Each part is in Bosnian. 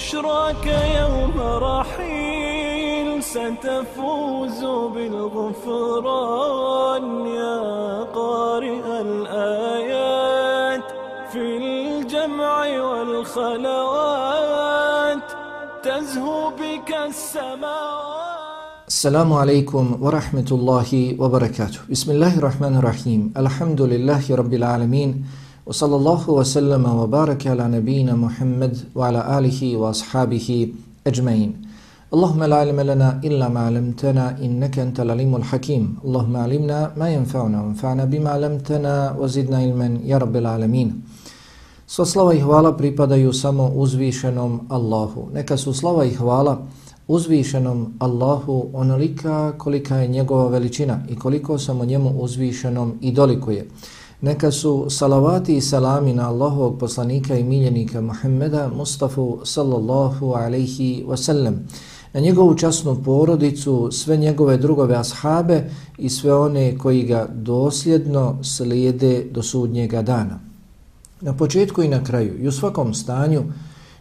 بشراك يوم رحيل ستفوز بالغفران يا قارئ الآيات في الجمع والخلوات تزهو بك السماوات. السلام عليكم ورحمة الله وبركاته. بسم الله الرحمن الرحيم. الحمد لله رب العالمين. Wa sallallahu wa sallama wa baraka ala nabina Muhammad wa ala alihi wa ashabihi ajmain. Allahumma la ilma lana illa ma 'allamtana innaka antal alimul hakim. Allahumma 'allimna ma yanfa'una wanfa'na bima 'allamtana wa zidna ilman ya rabbal alamin. Sva slava i hvala pripadaju samo uzvišenom Allahu. Neka su slava i hvala uzvišenom Allahu onolika kolika je njegova veličina i koliko samo njemu uzvišenom i dolikuje. Neka su salavati i salami na Allahovog poslanika i miljenika Muhammeda Mustafa sallallahu alaihi wasallam, na njegovu časnu porodicu, sve njegove drugove ashabe i sve one koji ga dosljedno slijede do sudnjega dana. Na početku i na kraju i u svakom stanju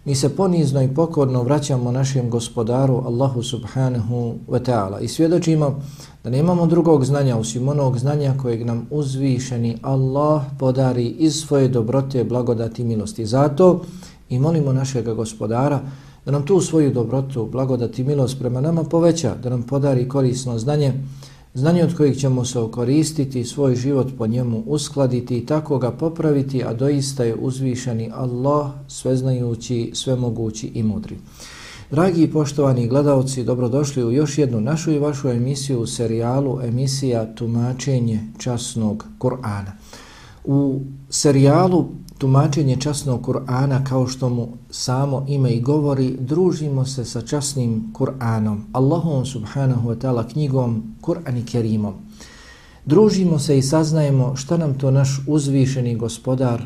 mi se ponizno i pokorno vraćamo našem gospodaru Allahu subhanahu wa ta'ala i svjedočimo da nemamo drugog znanja osim onog znanja kojeg nam uzvišeni Allah podari iz svoje dobrote, blagodati i milosti. Zato i molimo našeg gospodara da nam tu svoju dobrotu, blagodati i milost prema nama poveća, da nam podari korisno znanje, znanje od kojih ćemo se okoristiti, svoj život po njemu uskladiti i tako ga popraviti, a doista je uzvišeni Allah, sveznajući, svemogući i mudri. Dragi i poštovani gledalci, dobrodošli u još jednu našu i vašu emisiju u serijalu emisija Tumačenje časnog Kur'ana. U serijalu tumačenje časnog Kur'ana kao što mu samo ime i govori, družimo se sa časnim Kur'anom, Allahom subhanahu wa ta'ala knjigom Kur'an i Kerimom. Družimo se i saznajemo šta nam to naš uzvišeni gospodar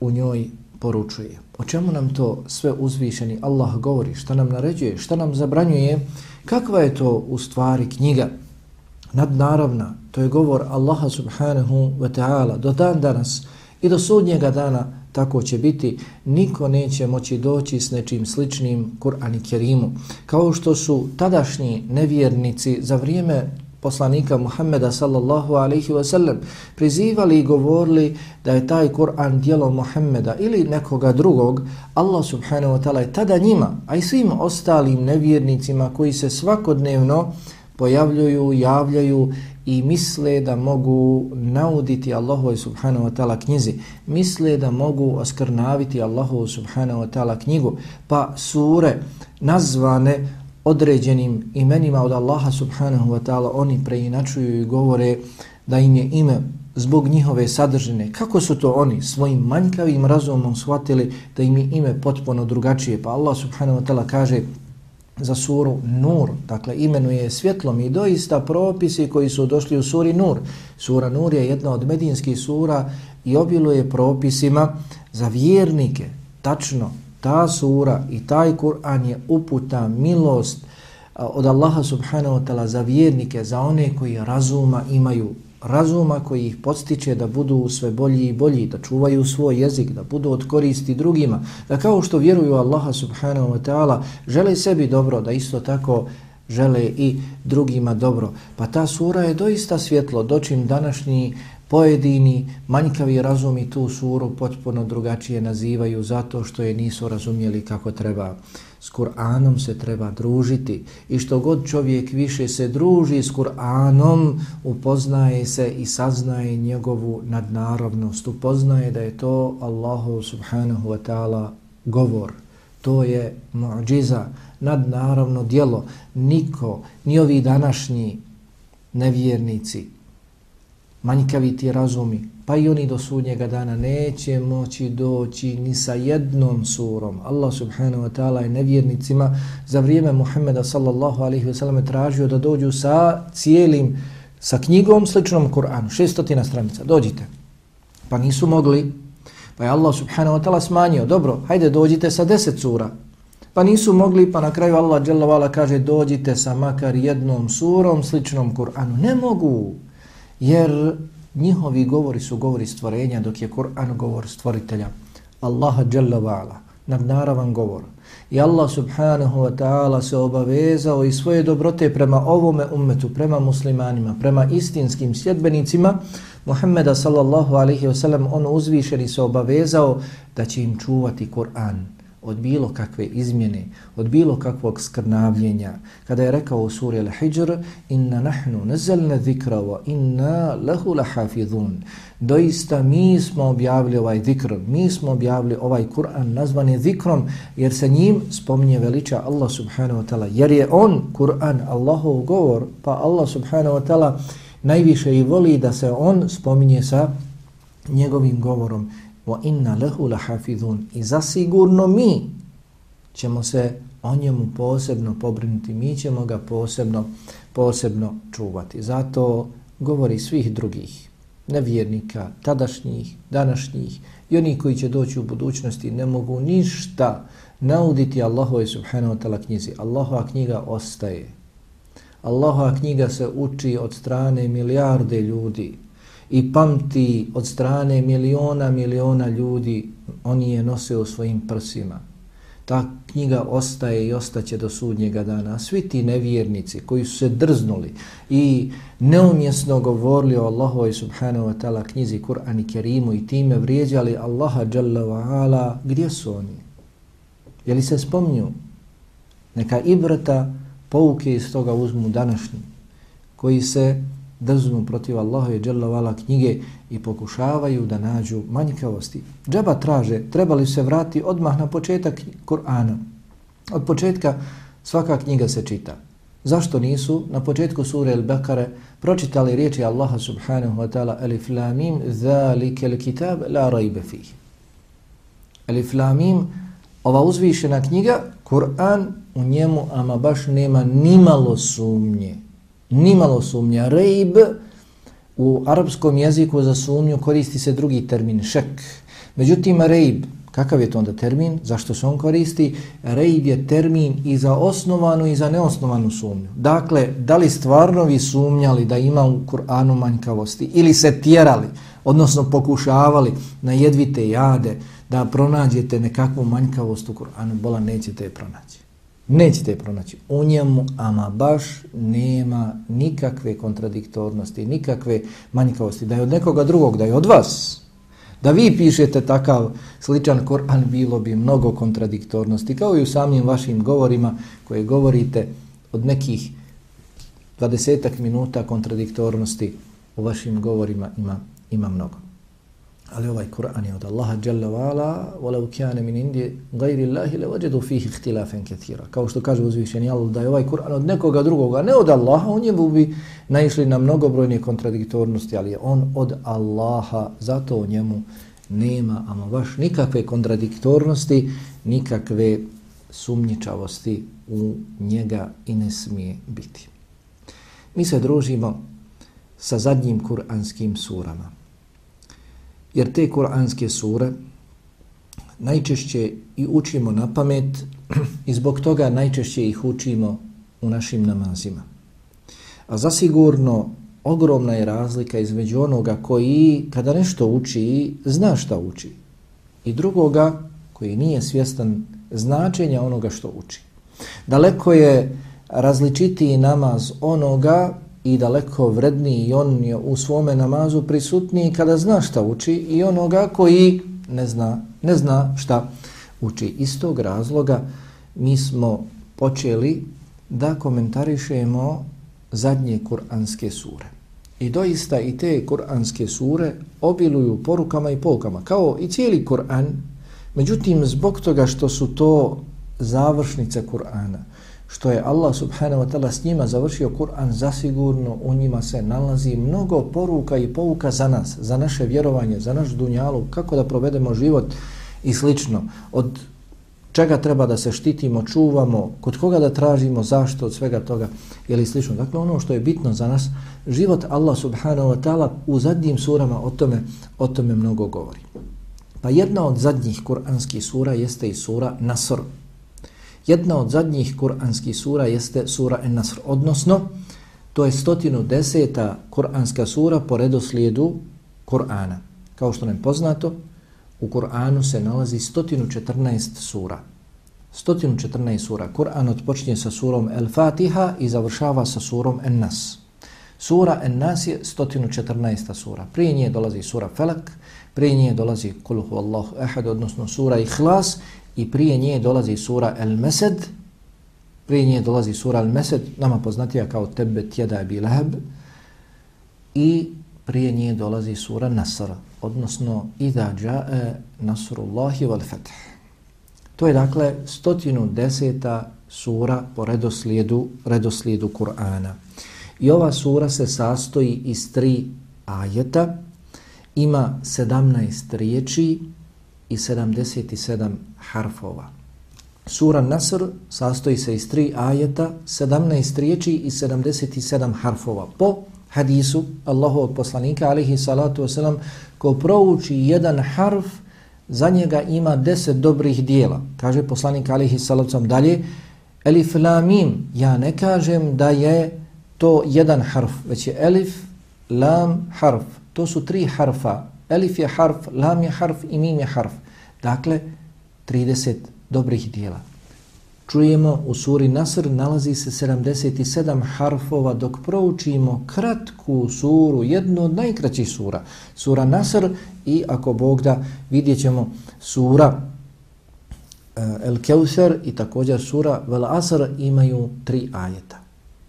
u njoj poručuje. O čemu nam to sve uzvišeni Allah govori, šta nam naređuje, šta nam zabranjuje, kakva je to u stvari knjiga? Nadnaravna, to je govor Allaha subhanahu wa ta'ala. Do dan danas, I do sudnjega dana tako će biti, niko neće moći doći s nečim sličnim Kur'an i Kerimu. Kao što su tadašnji nevjernici za vrijeme poslanika Muhammeda sallallahu alaihi wa sallam prizivali i govorili da je taj Kur'an dijelo Muhammeda ili nekoga drugog, Allah subhanahu wa ta'ala je tada njima, a i svim ostalim nevjernicima koji se svakodnevno pojavljuju, javljaju i misle da mogu nauditi Allahu subhanahu wa ta'ala knjizi, misle da mogu oskrnaviti Allahu subhanahu wa ta'ala knjigu, pa sure nazvane određenim imenima od Allaha subhanahu wa ta'ala oni preinačuju i govore da im je ime zbog njihove sadržine. Kako su to oni svojim manjkavim razumom shvatili da im je ime potpuno drugačije? Pa Allah subhanahu wa ta'ala kaže za suru Nur, dakle imenuje svjetlom i doista propisi koji su došli u suri Nur. Sura Nur je jedna od medinskih sura i obiluje propisima za vjernike. Tačno, ta sura i taj Kur'an je uputa, milost od Allaha subhanahu wa ta'ala za vjernike, za one koji razuma imaju, razuma koji ih podstiče da budu sve bolji i bolji, da čuvaju svoj jezik, da budu od koristi drugima, da kao što vjeruju Allaha subhanahu wa ta'ala, žele sebi dobro, da isto tako žele i drugima dobro. Pa ta sura je doista svjetlo, dočim današnji pojedini manjkavi razumi tu suru potpuno drugačije nazivaju zato što je nisu razumjeli kako treba. S Kur'anom se treba družiti i što god čovjek više se druži s Kur'anom, upoznaje se i saznaje njegovu nadnarodnost, upoznaje da je to Allahu subhanahu wa ta'ala govor. To je muđiza, nadnaravno dijelo. Niko, ni ovi današnji nevjernici, manjkavi ti razumi, pa i oni do sudnjega dana neće moći doći ni sa jednom surom. Allah subhanahu wa ta'ala je nevjernicima za vrijeme Muhammeda sallallahu alaihi wa sallam tražio da dođu sa cijelim, sa knjigom sličnom Kur'anu, šestotina stranica, dođite. Pa nisu mogli, pa je Allah subhanahu wa ta'ala smanjio, dobro, hajde dođite sa deset sura. Pa nisu mogli, pa na kraju Allah dželavala kaže dođite sa makar jednom surom sličnom Kur'anu. Ne mogu, jer njihovi govori su govori stvorenja, dok je Kur'an govor stvoritelja. Allaha Jalla wa'ala, nadnaravan govor. I Allah subhanahu wa ta'ala se obavezao i svoje dobrote prema ovome ummetu, prema muslimanima, prema istinskim sljedbenicima, Muhammeda sallallahu alaihi wa sallam, on uzvišeni se obavezao da će im čuvati Kur'an od bilo kakve izmjene, od bilo kakvog skrnavljenja. Kada je rekao u suri Al-Hijr, inna nahnu nazalna zikra wa inna lahu lahafidhun. Doista mi smo objavili ovaj zikr, mi smo objavili ovaj Kur'an nazvani zikrom, jer se njim spominje veliča Allah subhanahu wa ta'ala. Jer je on, Kur'an, Allahov govor, pa Allah subhanahu wa ta'ala najviše i voli da se on spominje sa njegovim govorom wa inna lahu lahafizun i zasigurno mi ćemo se o njemu posebno pobrinuti, mi ćemo ga posebno posebno čuvati. Zato govori svih drugih nevjernika, tadašnjih, današnjih i oni koji će doći u budućnosti ne mogu ništa nauditi Allahove subhanahu wa ta'ala knjizi. Allahova knjiga ostaje. Allahova knjiga se uči od strane milijarde ljudi i pamti od strane miliona, miliona ljudi, oni je nose u svojim prsima. Ta knjiga ostaje i ostaće do sudnjega dana. Svi ti nevjernici koji su se drznuli i neumjesno govorili o Allahu subhanahu wa ta'ala knjizi Kur'an i Kerimu i time vrijeđali Allaha jalla wa ala, gdje su oni? Je li se spomnju? Neka ibrata pouke iz toga uzmu današnji koji se drznu protiv Allaha i Jalla knjige i pokušavaju da nađu manjkavosti. Džaba traže, trebali se vrati odmah na početak Kur'ana. Od početka svaka knjiga se čita. Zašto nisu na početku sure Al-Bakare pročitali riječi Allaha subhanahu wa ta'ala Alif lamim zalike l-kitab la rajbe fih. Alif lamim ova uzvišena knjiga Kur'an u njemu ama baš nema nimalo sumnje nimalo sumnja. Rejb u arapskom jeziku za sumnju koristi se drugi termin, šek. Međutim, rejb, kakav je to onda termin? Zašto se on koristi? Rejb je termin i za osnovanu i za neosnovanu sumnju. Dakle, da li stvarno vi sumnjali da ima u Kur'anu manjkavosti ili se tjerali, odnosno pokušavali na jedvite jade da pronađete nekakvu manjkavost u Kur'anu, bola nećete je pronaći nećete je pronaći. U njemu, ama baš, nema nikakve kontradiktornosti, nikakve manjkavosti. Da je od nekoga drugog, da je od vas, da vi pišete takav sličan Koran, bilo bi mnogo kontradiktornosti, kao i u samim vašim govorima koje govorite od nekih dvadesetak minuta kontradiktornosti u vašim govorima ima, ima mnogo. Ali ovaj Kur'an je od Allaha Jalla wa'ala walau kana min indi gajri Allahi le vajedu fihi ihtilafen kathira. Kao što kaže uzvišeni Allah da je ovaj Kur'an od nekoga drugoga, ne od Allaha, u njemu bi naišli na mnogobrojne kontradiktornosti, ali je on od Allaha, zato u njemu nema ama baš nikakve kontradiktornosti, nikakve sumnjičavosti u njega i ne smije biti. Mi se družimo sa zadnjim kuranskim surama. Jer te kuranske sure najčešće i učimo na pamet i zbog toga najčešće ih učimo u našim namazima. A zasigurno ogromna je razlika između onoga koji kada nešto uči zna šta uči i drugoga koji nije svjestan značenja onoga što uči. Daleko je različitiji namaz onoga i daleko vredniji i on je u svome namazu prisutniji kada zna šta uči i onoga koji ne zna, ne zna šta uči. Iz tog razloga mi smo počeli da komentarišemo zadnje kuranske sure. I doista i te kuranske sure obiluju porukama i poukama, kao i cijeli Kur'an. Međutim, zbog toga što su to završnice Kur'ana, što je Allah subhanahu wa ta'ala s njima završio Kur'an, zasigurno u njima se nalazi mnogo poruka i pouka za nas, za naše vjerovanje, za naš dunjalu, kako da provedemo život i slično. Od čega treba da se štitimo, čuvamo, kod koga da tražimo zašto od svega toga ili slično. Dakle, ono što je bitno za nas, život Allah subhanahu wa ta'ala u zadnjim surama o tome, o tome mnogo govori. Pa jedna od zadnjih kuranskih sura jeste i sura Nasr. Jedna od zadnjih kuranskih sura jeste sura En-Nasr, odnosno to je 110. kuranska sura po redoslijedu Kur'ana. Kao što nam poznato, u Kur'anu se nalazi 114 sura. 114 sura. Kur'an odpočinje sa surom El-Fatiha i završava sa surom En-Nas. Sura En-Nas je 114 sura. Prije nje dolazi sura Felak, prije nje dolazi Kul huvallahu Ehad, odnosno sura Ihlas i prije nje dolazi sura El-Mesed, prije nje dolazi sura El-Mesed, nama poznatija kao Tebe Tjeda Ebi Leheb, i prije nje dolazi sura Nasr, odnosno Ida Đae Nasrullahi wal Fath. To je dakle 110. sura po redoslijedu, redoslijedu Kur'ana. I ova sura se sastoji iz tri ajeta, ima 17 riječi i 77 harfova. Sura Nasr sastoji se iz tri ajeta, 17 riječi i 77 harfova. Po hadisu Allahovog poslanika, alihi salatu wasalam, ko prouči jedan harf, za njega ima deset dobrih dijela. Kaže poslanik alihi salatu wasalam dalje, Elif lamim, ja ne kažem da je to jedan harf, već je elif, lam, harf. To su tri harfa. Elif je harf, lam je harf i mim je harf. Dakle, 30 dobrih dijela. Čujemo u suri Nasr nalazi se 77 harfova dok proučimo kratku suru, jednu od najkraćih sura, sura Nasr i ako Bog da vidjet ćemo sura eh, El Keuser i također sura Vel Asr imaju tri ajeta,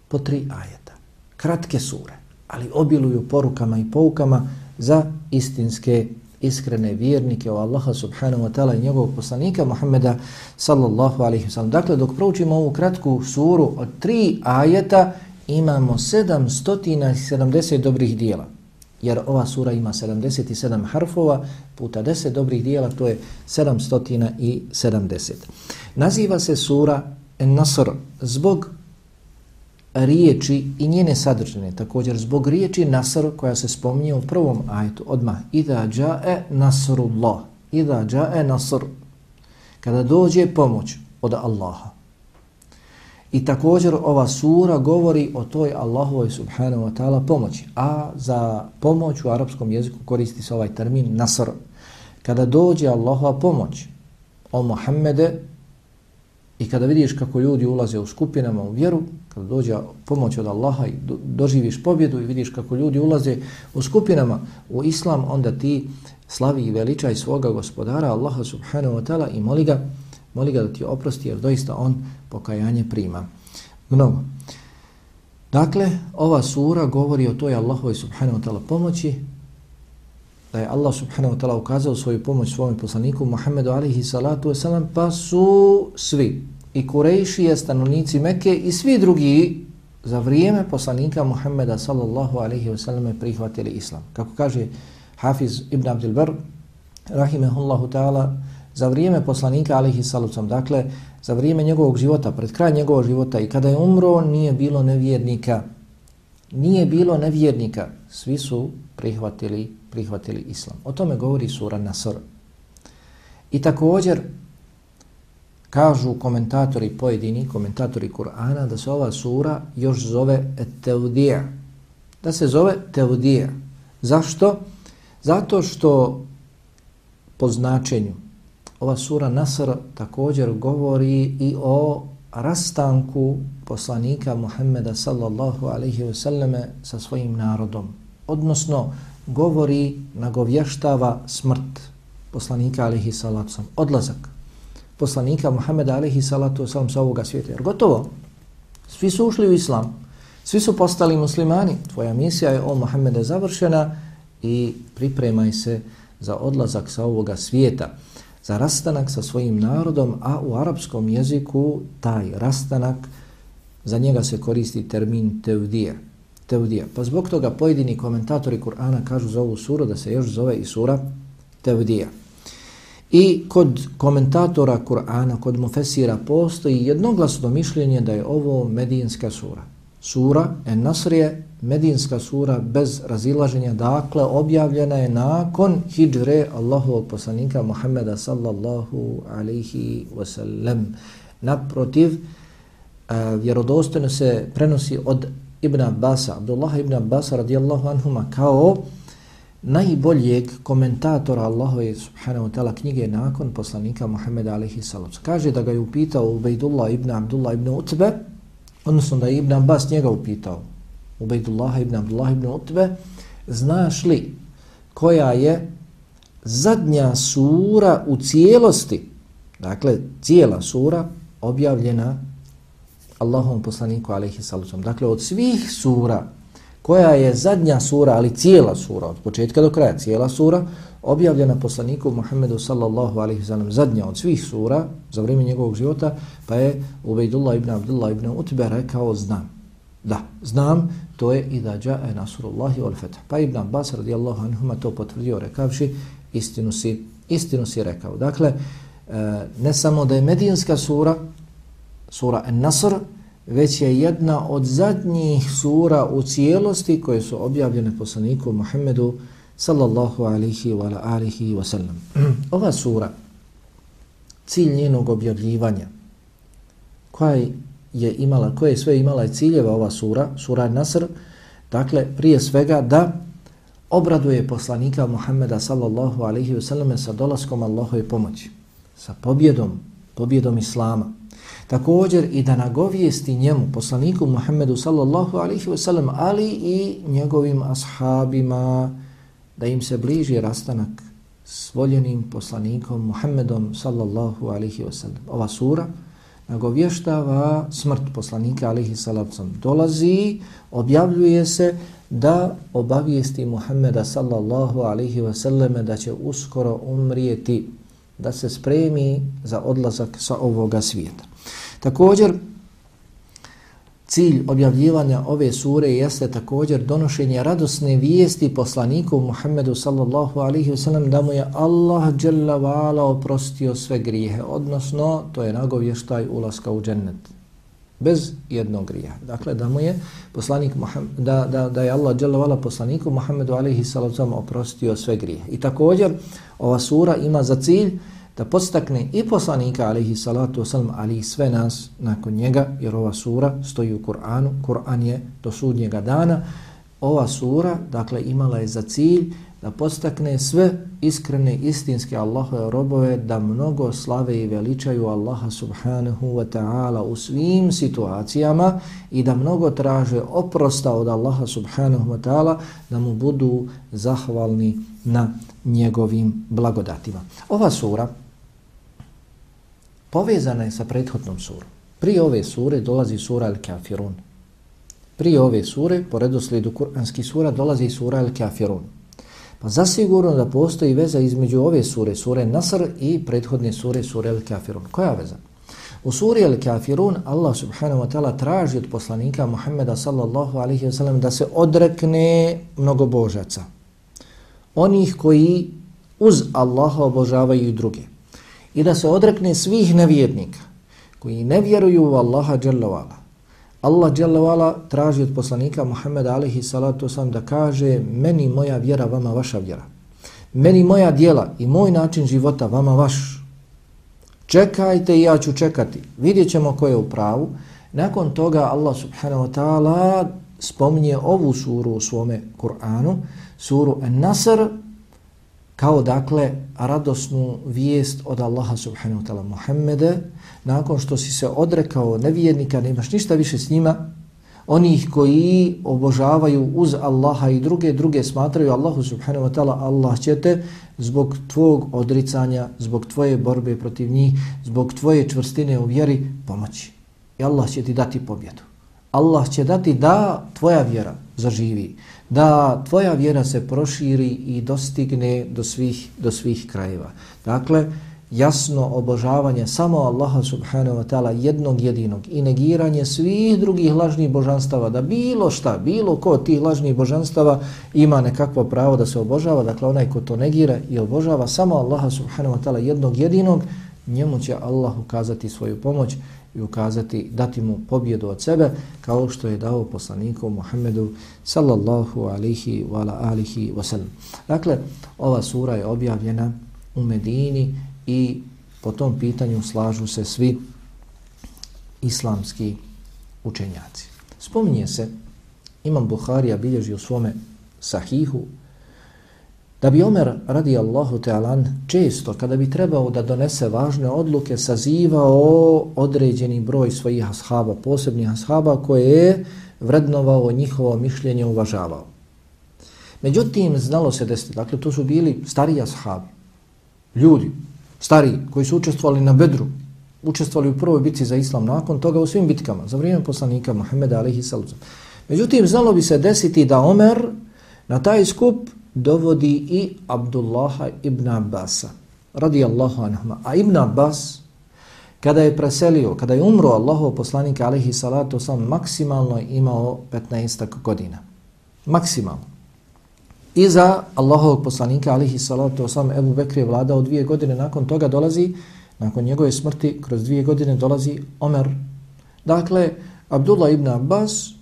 po tri ajeta, kratke sure, ali obiluju porukama i poukama za istinske iskrene vjernike u Allaha subhanahu wa ta'ala i njegovog poslanika Muhammeda sallallahu alaihi wa sallam. Dakle, dok proučimo ovu kratku suru od tri ajeta, imamo 770 dobrih dijela. Jer ova sura ima 77 harfova puta 10 dobrih dijela, to je 770. Naziva se sura Nasr zbog riječi i njene sadržene, također zbog riječi Nasr koja se spominje u prvom ajetu, odmah, Ida džae Nasrullah, Ida džae Nasr, kada dođe pomoć od Allaha. I također ova sura govori o toj Allahovoj subhanahu wa ta'ala pomoći, a za pomoć u arapskom jeziku koristi se ovaj termin Nasr. Kada dođe Allahova pomoć, o Muhammede, I kada vidiš kako ljudi ulaze u skupinama u vjeru, kada dođe pomoć od Allaha i doživiš pobjedu i vidiš kako ljudi ulaze u skupinama u islam, onda ti slavi i veličaj svoga gospodara Allaha subhanahu wa ta'ala i moli ga, moli ga da ti oprosti jer doista on pokajanje prima. Mnogo. Dakle, ova sura govori o toj Allahovoj subhanahu wa ta'ala pomoći, da je Allah subhanahu wa ta'ala ukazao svoju pomoć svom poslaniku Muhammedu alihi salatu wasalam, pa su svi, i Kurejšije, stanovnici Mekke i svi drugi za vrijeme poslanika Muhammeda sallallahu alaihi wasallam prihvatili islam. Kako kaže Hafiz ibn Abdul Bar, rahimehullahu ta'ala, za vrijeme poslanika alaihi sallam, dakle, za vrijeme njegovog života, pred kraj njegovog života i kada je umro, nije bilo nevjernika. Nije bilo nevjernika. Svi su prihvatili prihvatili islam. O tome govori sura Nasr. I također kažu komentatori, pojedini komentatori Kur'ana da se ova sura još zove Teudija. Da se zove Teudija. Zašto? Zato što po značenju ova sura Nasr također govori i o rastanku poslanika Muhammeda sallallahu alaihi ve selleme sa svojim narodom. Odnosno, govori, nagovještava smrt poslanika alihi salacom, odlazak. poslanika Muhammeda alihi salatu sam sa ovoga svijeta. Jer gotovo, svi su ušli u islam, svi su postali muslimani, tvoja misija je o Muhammede završena i pripremaj se za odlazak sa ovoga svijeta, za rastanak sa svojim narodom, a u arapskom jeziku taj rastanak, za njega se koristi termin tevdija. Tevdija. Pa zbog toga pojedini komentatori Kur'ana kažu za ovu suru da se još zove i sura Tevdija. I kod komentatora Kur'ana, kod mufesira, postoji jednoglasno mišljenje da je ovo medijinska sura. Sura En Nasr je medijinska sura bez razilaženja, dakle objavljena je nakon hijre Allahovog poslanika Muhammeda sallallahu alaihi wasallam. Naprotiv, eh, vjerodostojno se prenosi od Ibn Abbasa, Abdullah ibn Abbasa radijallahu anhuma kao najboljeg komentatora Allahove subhanahu wa ta'ala knjige nakon poslanika Muhammeda alaihi sallam. Kaže da ga je upitao Ubejdullah ibn Abdullah ibn Utbe, odnosno da je Ibn Abbas njega upitao, Ubejdullah ibn Abdullah ibn Utbe, znaš li koja je zadnja sura u cijelosti, dakle cijela sura objavljena Allahom poslaniku alaihi sallam. Dakle od svih sura koja je zadnja sura, ali cijela sura, od početka do kraja, cijela sura, objavljena poslaniku Muhammedu sallallahu alaihi sallam, zadnja od svih sura za vrijeme njegovog života, pa je Ubejdullah ibn Abdullah ibn Utbe rekao znam. Da, znam, to je i da jae nasurullahi wal fetah. Pa Ibn Abbas radijallahu anhuma to potvrdio rekavši, istinu si, istinu si rekao. Dakle, e, ne samo da je medijinska sura, sura An-Nasr, već je jedna od zadnjih sura u cijelosti koje su objavljene poslaniku Muhammedu sallallahu alihi wa alihi wa sallam. Ova sura, cilj njenog objavljivanja, koja je imala, koje je sve imala i ciljeva ova sura, sura Nasr, dakle, prije svega da obraduje poslanika Muhammeda sallallahu alihi wa sallam sa dolaskom Allahove pomoći, sa pobjedom, pobjedom Islama, Također i da nagovijesti njemu, poslaniku Muhammedu sallallahu alaihi wasallam, ali i njegovim ashabima, da im se bliži rastanak s voljenim poslanikom Muhammedom sallallahu alaihi wasallam. Ova sura nagovještava smrt poslanika alaihi sallam. Dolazi, objavljuje se da obavijesti Muhammeda sallallahu alaihi wasallam da će uskoro umrijeti, da se spremi za odlazak sa ovoga svijeta. Također, cilj objavljivanja ove sure jeste također donošenje radosne vijesti poslaniku Muhammedu sallallahu alaihi wasallam da mu je Allah dželavala vala oprostio sve grijehe, odnosno to je nagovještaj ulaska u džennet bez jednog grija. Dakle, da mu je poslanik Muhammed, da, da, da je Allah dželavala vala poslaniku Muhammedu alaihi sallam oprostio sve grijehe. I također, ova sura ima za cilj da postakne i poslanika alaihi salatu wasalam, ali i sve nas nakon njega, jer ova sura stoji u Kur'anu, Kur'an je do sudnjega dana, ova sura, dakle, imala je za cilj da postakne sve iskrene, istinske Allahove robove da mnogo slave i veličaju Allaha subhanahu wa ta'ala u svim situacijama i da mnogo traže oprosta od Allaha subhanahu wa ta'ala da mu budu zahvalni na njegovim blagodatima. Ova sura, povezana je sa prethodnom surom. Prije ove sure dolazi sura Al-Kafirun. Prije ove sure, po redoslijedu kuranskih sura, dolazi sura Al-Kafirun. Pa zasigurno da postoji veza između ove sure, sure Nasr i prethodne sure, sure Al-Kafirun. Koja veza? U suri Al-Kafirun Allah subhanahu wa ta'ala traži od poslanika Muhammeda sallallahu alaihi wa sallam da se odrekne mnogobožaca. Onih koji uz Allaha obožavaju i druge i da se odrekne svih nevjernika koji ne vjeruju u Allaha dželavala. Allah dželavala traži od poslanika Muhammeda alihi salatu sam da kaže meni moja vjera, vama vaša vjera. Meni moja dijela i moj način života, vama vaš. Čekajte i ja ću čekati. Vidjet ćemo ko je u pravu. Nakon toga Allah subhanahu wa ta'ala spominje ovu suru u svome Kur'anu, suru An-Nasr, kao dakle radosnu vijest od Allaha subhanahu wa ta'ala Muhammede, nakon što si se odrekao nevjernika, nemaš ništa više s njima, onih koji obožavaju uz Allaha i druge, druge smatraju Allahu subhanahu wa ta'ala, Allah će te zbog tvog odricanja, zbog tvoje borbe protiv njih, zbog tvoje čvrstine u vjeri pomoći. I Allah će ti dati pobjedu. Allah će dati da tvoja vjera zaživi, da tvoja vjera se proširi i dostigne do svih, do svih krajeva. Dakle, jasno obožavanje samo Allaha subhanahu wa ta'ala jednog jedinog i negiranje svih drugih lažnih božanstava, da bilo šta, bilo ko tih lažnih božanstava ima nekakvo pravo da se obožava, dakle onaj ko to negira i obožava samo Allaha subhanahu wa ta'ala jednog jedinog, njemu će Allah ukazati svoju pomoć i ukazati, dati mu pobjedu od sebe, kao što je dao poslaniku Muhammedu sallallahu alihi wa ala alihi wa sallam. Dakle, ova sura je objavljena u Medini i po tom pitanju slažu se svi islamski učenjaci. Spominje se, Imam Buharija bilježi u svome sahihu, da bi Omer radi Allahu Tealan često kada bi trebao da donese važne odluke sazivao određeni broj svojih ashaba, posebnih ashaba koje je vrednovao njihovo mišljenje uvažavao. Međutim, znalo se desiti, dakle to su bili stariji ashabi, ljudi, stari koji su učestvovali na Bedru, učestvovali u prvoj bitci za islam, nakon toga u svim bitkama, za vrijeme poslanika Muhammeda alaihi sallam. Međutim, znalo bi se desiti da Omer na taj skup dovodi i Abdullaha ibn Abbasa, radijallahu anhuma. A ibn Abbas, kada je preselio, kada je umro Allahov poslanik, alaihi salatu sam, maksimalno imao 15 godina. Maksimalno. Iza Allahovog poslanika alihi salatu osam Ebu Bekri je vladao dvije godine, nakon toga dolazi, nakon njegove smrti, kroz dvije godine dolazi Omer. Dakle, Abdullah ibn Abbas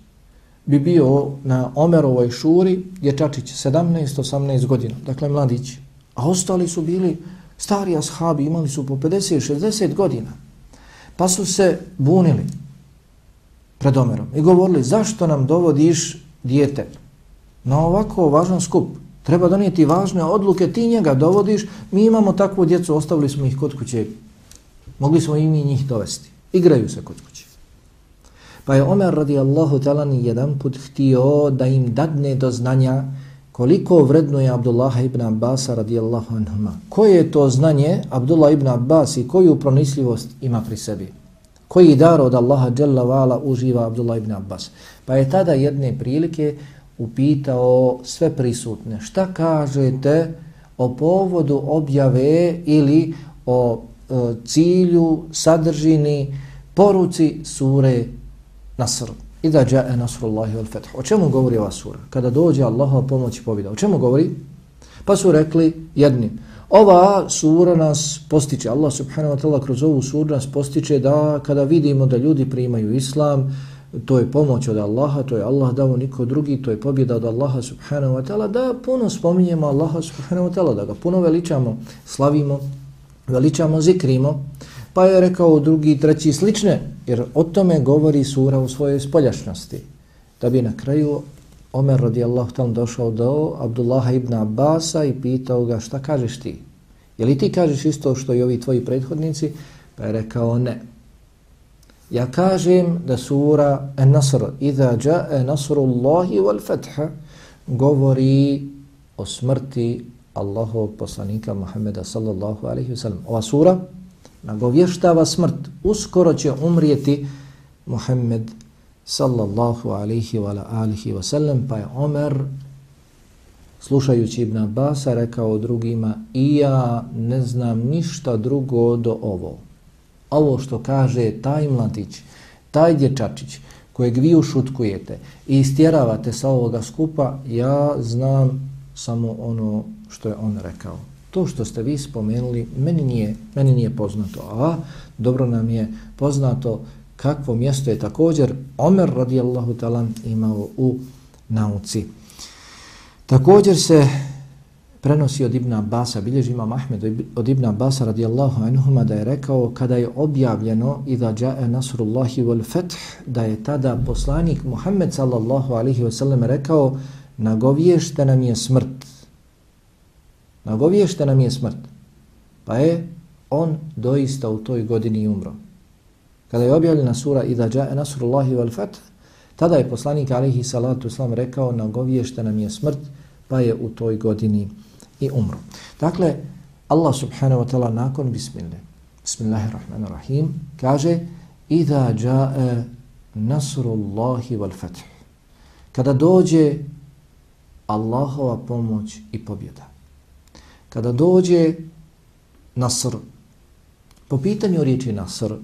bi bio na Omerovoj šuri, dječačić 17-18 godina, dakle mladić. A ostali su bili stari ashabi, imali su po 50-60 godina. Pa su se bunili pred Omerom i govorili zašto nam dovodiš dijete na ovako važan skup. Treba donijeti važne odluke, ti njega dovodiš, mi imamo takvu djecu, ostavili smo ih kod kuće, mogli smo i mi njih dovesti. Igraju se kod kuće. Pa je Omer radijallahu talani jedan put htio da im dadne do znanja koliko vredno je Abdullah ibn Abbas radijallahu anhuma. Koje je to znanje Abdullah ibn Abbas i koju pronisljivost ima pri sebi? Koji dar od Allaha jalla vala uživa Abdullah ibn Abbas? Pa je tada jedne prilike upitao sve prisutne šta kažete o povodu objave ili o e, cilju, sadržini, poruci sure Nasr. I da jae Nasrullahi wal fath. O čemu govori ova sura? Kada dođe Allahova pomoć i pobjeda. O čemu govori? Pa su rekli jedni, Ova sura nas postiče, Allah subhanahu wa ta'ala kroz ovu suru nas postiče da kada vidimo da ljudi primaju islam, to je pomoć od Allaha, to je Allah dao niko drugi, to je pobjeda od Allaha subhanahu wa ta'ala, da puno spominjemo Allaha subhanahu wa ta'ala, da ga puno veličamo, slavimo, veličamo, zikrimo, pa je rekao drugi, treći slične, jer o tome govori sura u svojoj spoljašnosti. Da bi na kraju Omer radijallahu ta'ala došao do Abdullaha ibn Abbasa i pitao ga šta kažeš ti? Je li ti kažeš isto što i ovi tvoji prethodnici? Pa je rekao ne. Ja kažem da sura An-Nasr, Iza ja'a nasrullahi wal fetha, govori o smrti Allahov poslanika Muhammeda sallallahu alaihi wa sallam. Ova sura nagovještava smrt. Uskoro će umrijeti Muhammed sallallahu alaihi wa alihi wa sallam, pa je Omer slušajući Ibn Abasa, rekao drugima i ja ne znam ništa drugo do ovo ovo što kaže taj mladić, taj dječačić kojeg vi ušutkujete i istjeravate sa ovoga skupa, ja znam samo ono što je on rekao. To što ste vi spomenuli, meni nije, meni nije poznato. A dobro nam je poznato kakvo mjesto je također Omer radijallahu talan imao u nauci. Također se prenosi od Ibn Abasa, bilježi imam Ahmed od Ibn Abasa radijallahu anhuma da je rekao kada je objavljeno i da džae nasrullahi wal fath da je tada poslanik Muhammed sallallahu alihi wasallam rekao nagoviješte nam je smrt. Nagoviješte nam je smrt. Pa je on doista u toj godini umro. Kada je objavljena sura Ida jae nasrullahi wal fath Tada je poslanik alihi salatu islam rekao nagoviješta nam je smrt pa je u toj godini i umro. Dakle, Allah subhanahu wa ta'ala nakon bismillah, bismillahirrahmanirrahim, kaže Ida jae nasrullahi wal fath. Kada dođe Allahova pomoć i pobjeda. Kada dođe nasr, po pitanju riječi nasr,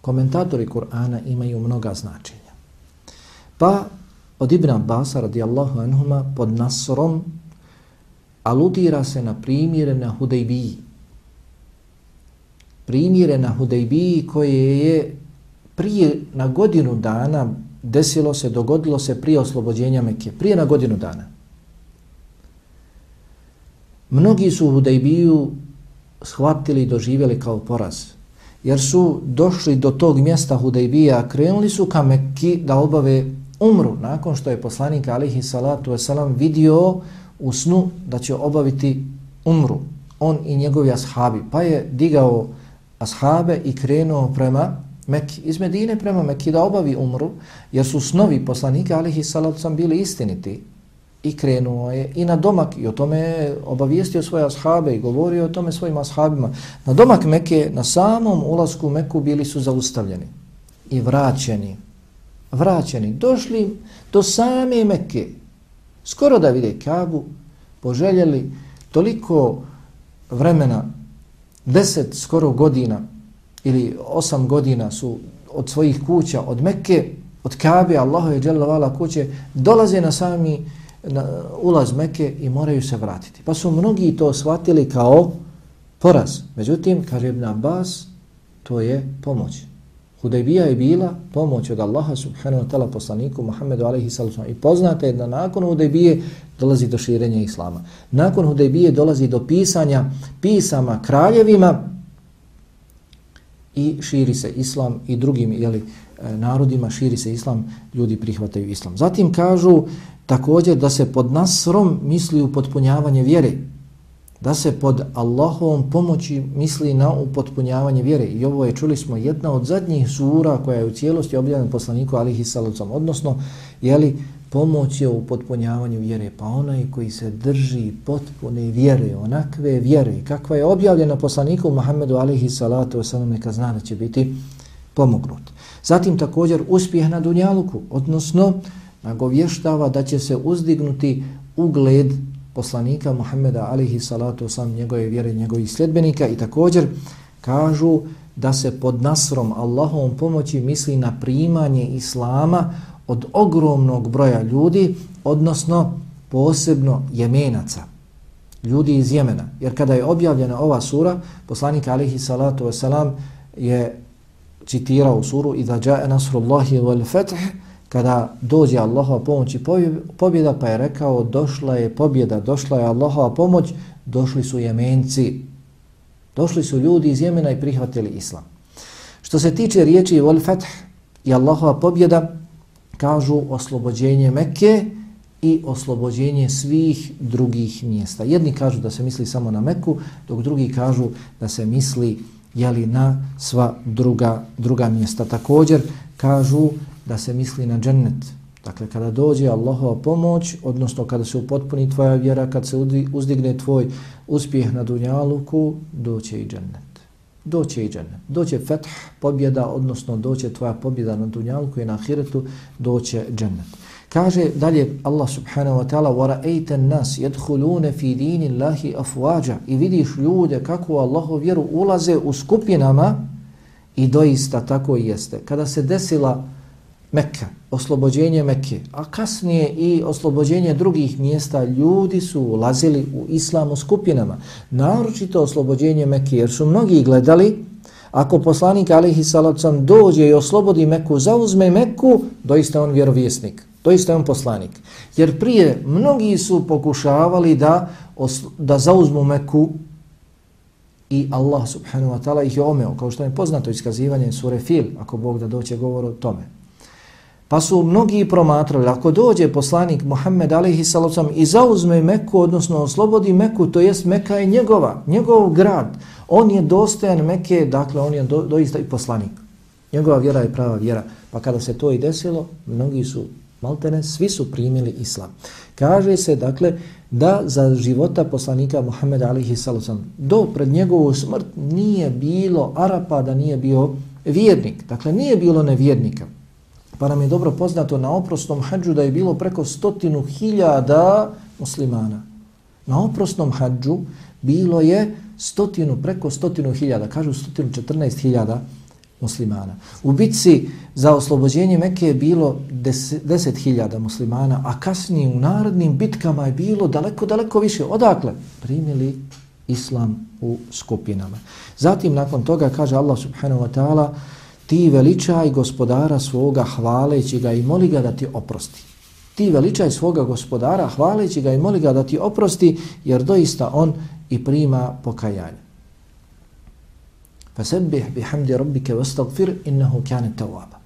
komentatori Kur'ana imaju mnoga značenja. Pa od Ibn Abbas radijallahu anhuma pod nasrom aludira se na primjere na Hudejbiji. Primjere na Hudejbiji koje je prije na godinu dana desilo se, dogodilo se prije oslobođenja Mekke. Prije na godinu dana. Mnogi su Hudejbiju shvatili i doživjeli kao poraz. Jer su došli do tog mjesta Hudejbija, krenuli su ka Mekki da obave umru nakon što je poslanik alihi salatu wasalam vidio u snu da će obaviti umru on i njegovi ashabi pa je digao ashabe i krenuo prema Mekki, iz Medine prema Mekki da obavi umru jer su snovi poslanika alihi salatu wasalam bili istiniti i krenuo je i na domak i o tome je obavijestio svoje ashabe i govorio o tome svojim ashabima. Na domak Mekke na samom ulasku u Mekku bili su zaustavljeni i vraćeni vraćeni, došli do same Mekke, skoro da vide Kabu, poželjeli toliko vremena, deset skoro godina ili osam godina su od svojih kuća, od Mekke, od Kabe, Allahu je dželavala kuće, dolaze na sami na ulaz Mekke i moraju se vratiti. Pa su mnogi to shvatili kao poraz. Međutim, kaže Ibn Abbas, to je pomoć. Hudejbija je bila pomoć od Allaha subhanahu wa ta'ala poslaniku Muhammedu alaihi sallam. I poznate je da nakon Hudejbije dolazi do širenja Islama. Nakon Hudejbije dolazi do pisanja pisama kraljevima i širi se Islam i drugim jeli, narodima širi se Islam, ljudi prihvataju Islam. Zatim kažu također da se pod nasrom misli u potpunjavanje vjere da se pod Allahovom pomoći misli na upotpunjavanje vjere. I ovo je, čuli smo, jedna od zadnjih sura koja je u cijelosti objavljena poslaniku alihi salucom, Odnosno, je li pomoć je u potpunjavanju vjere? Pa onaj koji se drži potpune vjere, onakve vjere, kakva je objavljena poslaniku Muhammedu alihi salatu wasalam, neka zna da će biti pomognut. Zatim također uspjeh na Dunjaluku, odnosno nagovještava da će se uzdignuti ugled poslanika Muhammeda alihi salatu sam njegove vjere njegovih sljedbenika i također kažu da se pod nasrom Allahovom pomoći misli na primanje Islama od ogromnog broja ljudi, odnosno posebno jemenaca, ljudi iz Jemena. Jer kada je objavljena ova sura, poslanik alihi salatu wasalam je citirao suru i da jae nasrullahi wal fath kada dođe Allahova pomoć i pobjeda, pa je rekao došla je pobjeda, došla je Allahova pomoć, došli su jemenci. Došli su ljudi iz Jemena i prihvatili islam. Što se tiče riječi wal fath i Allahova pobjeda, kažu oslobođenje Mekke i oslobođenje svih drugih mjesta. Jedni kažu da se misli samo na Meku, dok drugi kažu da se misli jeli, na sva druga, druga mjesta. Također kažu da se misli na džennet. Dakle, kada dođe Allahova pomoć, odnosno kada se upotpuni tvoja vjera, kad se uzdigne tvoj uspjeh na dunjaluku, doće i džennet. Doće i džennet. Doće feth, pobjeda, odnosno doće tvoja pobjeda na dunjaluku i na ahiretu, doće džennet. Kaže dalje Allah subhanahu wa ta'ala وَرَأَيْتَ النَّاسِ يَدْخُلُونَ فِي دِينِ اللَّهِ أَفْوَاجًا I vidiš ljude kako Allahu vjeru ulaze u skupinama i doista tako i jeste. Kada se desila Mekka, oslobođenje Mekke, a kasnije i oslobođenje drugih mjesta, ljudi su ulazili u islamu skupinama. Naročito oslobođenje Mekke, jer su mnogi gledali, ako poslanik alihi salacom dođe i oslobodi Mekku, zauzme Mekku, doista on vjerovjesnik, doista on poslanik. Jer prije mnogi su pokušavali da, da zauzmu Meku i Allah subhanahu wa ta'ala ih je omeo, kao što je poznato iskazivanje sure Fil, ako Bog da doće govor o tome. Pa su mnogi promatrali, ako dođe poslanik Muhammed alaihi sallam i zauzme Meku, odnosno oslobodi Meku, to jest Meka je njegova, njegov grad. On je dostojan Meke, dakle on je do, doista i poslanik. Njegova vjera je prava vjera. Pa kada se to i desilo, mnogi su, maltene, svi su primili islam. Kaže se, dakle, da za života poslanika Muhammeda alihi sallam do pred njegovu smrt nije bilo Arapa da nije bio vjernik. Dakle, nije bilo nevjernika. Pa nam je dobro poznato na oprosnom hađu da je bilo preko stotinu hiljada muslimana. Na oprosnom hađu bilo je stotinu, preko stotinu hiljada, kažu stotinu četrnaest hiljada muslimana. U bitci za oslobođenje Mekke je bilo deset hiljada muslimana, a kasnije u narodnim bitkama je bilo daleko, daleko više. Odakle? Primili islam u skupinama. Zatim nakon toga kaže Allah subhanahu wa ta'ala ti veličaj gospodara svoga hvaleći ga i moli ga da ti oprosti. Ti veličaj svoga gospodara hvaleći ga i moli ga da ti oprosti jer doista on i prima pokajanje. Fasabbih bihamdi rabbika wastaghfir innahu kana tawwaba.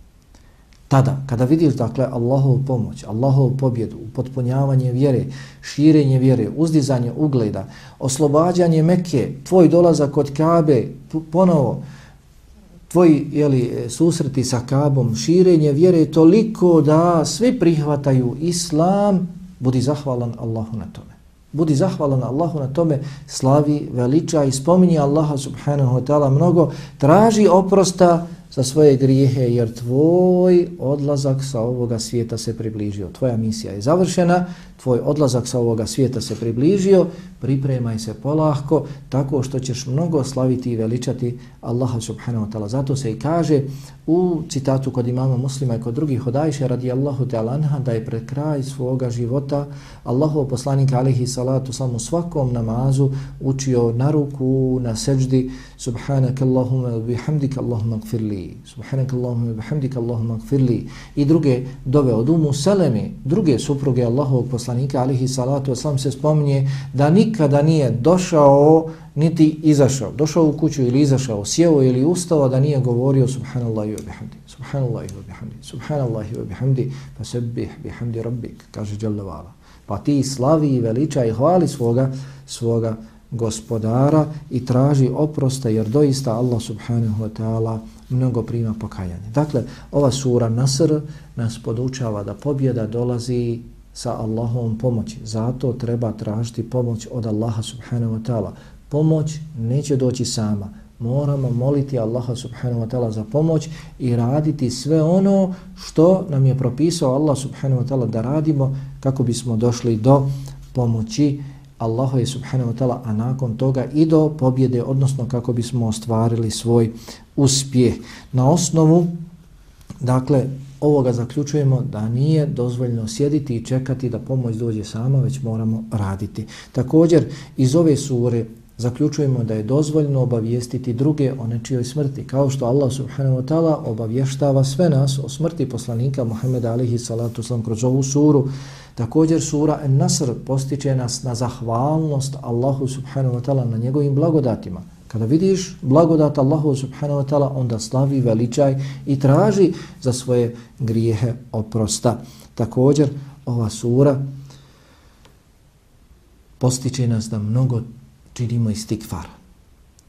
Tada, kada vidiš dakle Allahovu pomoć, Allahovu pobjedu, potpunjavanje vjere, širenje vjere, uzdizanje ugleda, oslobađanje Mekke, tvoj dolazak od Kabe, ponovo, tvoji jeli, susreti sa Kabom, širenje vjere toliko da svi prihvataju Islam, budi zahvalan Allahu na tome. Budi zahvalan Allahu na tome, slavi, veliča i spominji Allaha subhanahu wa ta'ala mnogo, traži oprosta za svoje grijehe, jer tvoj odlazak sa ovoga svijeta se približio. Tvoja misija je završena, tvoj odlazak sa ovoga svijeta se približio, pripremaj se polahko, tako što ćeš mnogo slaviti i veličati Allaha subhanahu wa ta'ala. Zato se i kaže u citatu kod imama muslima i kod drugih od Ajše radijallahu ta'ala anha da je pred kraj svoga života Allahov poslanika alihi salatu sam u svakom namazu učio na ruku, na seđdi subhanak Allahumma bihamdik Allahumma gfirli subhanak Allahumma bihamdik Allahumma gfirli i druge dove od umu selemi, druge supruge Allahovog poslanika alihi salatu sam se spominje da nikada nije došao niti izašao, došao u kuću ili izašao, sjeo ili ustao da nije govorio subhanallahi wa bihamdi, subhanallahi wa bihamdi, subhanallahi wa bihamdi, pa sebih bihamdi rabbik, kaže Jalla Pa ti slavi i veliča i hvali svoga, svoga gospodara i traži oprosta jer doista Allah subhanahu wa ta'ala mnogo prima pokajanje. Dakle, ova sura Nasr nas podučava da pobjeda dolazi sa Allahovom pomoći. Zato treba tražiti pomoć od Allaha subhanahu wa ta'ala pomoć neće doći sama. Moramo moliti Allaha subhanahu wa ta'ala za pomoć i raditi sve ono što nam je propisao Allah subhanahu wa ta'ala da radimo kako bismo došli do pomoći Allaha je subhanahu wa ta'ala, a nakon toga i do pobjede, odnosno kako bismo ostvarili svoj uspjeh. Na osnovu, dakle, ovoga zaključujemo da nije dozvoljno sjediti i čekati da pomoć dođe sama, već moramo raditi. Također, iz ove sure zaključujemo da je dozvoljno obavijestiti druge o nečijoj smrti, kao što Allah subhanahu wa ta'ala obavještava sve nas o smrti poslanika Muhammeda alihi salatu sam kroz ovu suru. Također sura An-Nasr postiče nas na zahvalnost Allahu subhanahu wa ta'ala na njegovim blagodatima. Kada vidiš blagodat Allahu subhanahu wa ta'ala, onda slavi veličaj i traži za svoje grijehe oprosta. Također ova sura postiče nas da mnogo činimo istikfar,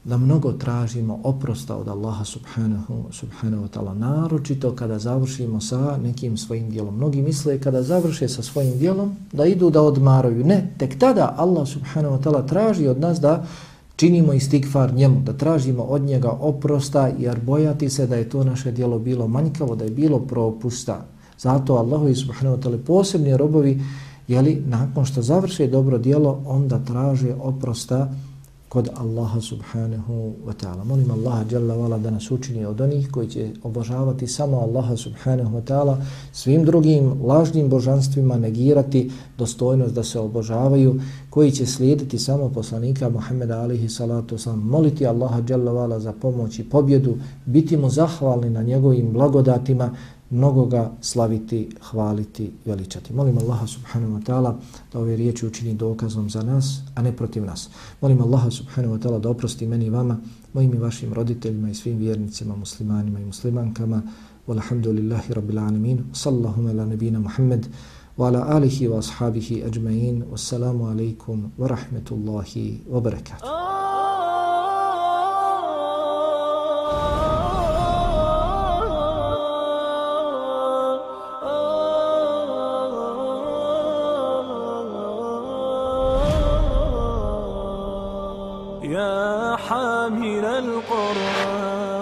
da mnogo tražimo oprosta od Allaha subhanahu, subhanahu wa ta'ala, naročito kada završimo sa nekim svojim dijelom. Mnogi misle kada završe sa svojim dijelom da idu da odmaraju. Ne, tek tada Allah subhanahu wa ta'ala traži od nas da činimo istikfar njemu, da tražimo od njega oprosta jer bojati se da je to naše djelo bilo manjkavo, da je bilo propusta. Zato Allahu subhanahu wa ta'ala posebni robovi jeli, nakon što završe dobro djelo, onda traže oprosta kod Allaha subhanahu wa ta'ala. Molim Allaha jalla vala da nas učini od onih koji će obožavati samo Allaha subhanahu wa ta'ala, svim drugim lažnim božanstvima negirati dostojnost da se obožavaju, koji će slijediti samo poslanika Muhammeda alihi salatu sam, moliti Allaha jalla vala za pomoć i pobjedu, biti mu zahvalni na njegovim blagodatima, mnogo ga slaviti, hvaliti, veličati. Molim Allaha subhanahu wa ta'ala da ove riječi učini dokazom za nas, a ne protiv nas. Molim Allaha subhanahu wa ta'ala da oprosti meni i vama, mojim i vašim roditeljima i svim vjernicima, muslimanima i muslimankama. Walhamdulillahi rabbil alamin. Sallahu ala nabina Muhammed wa ala alihi wa ashabihi ajma'in. Wassalamu alaikum wa rahmetullahi wa barakatuh. Oh! حامل القرآن.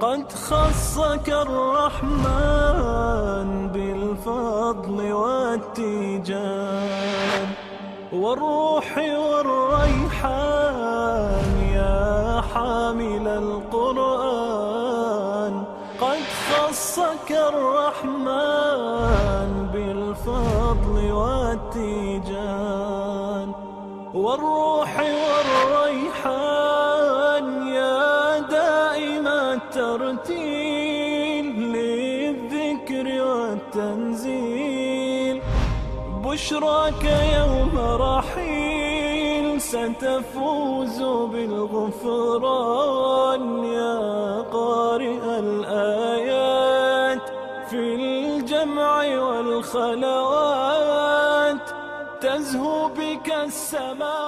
قد خصك الرحمن بالفضل والتيجان. والروح والريحان يا حامل القرآن. قد خصك الرحمن بالفضل والتيجان. والروح والريحان بشراك يوم رحيل ستفوز بالغفران يا قارئ الآيات في الجمع والخلوات تزهو بك السماوات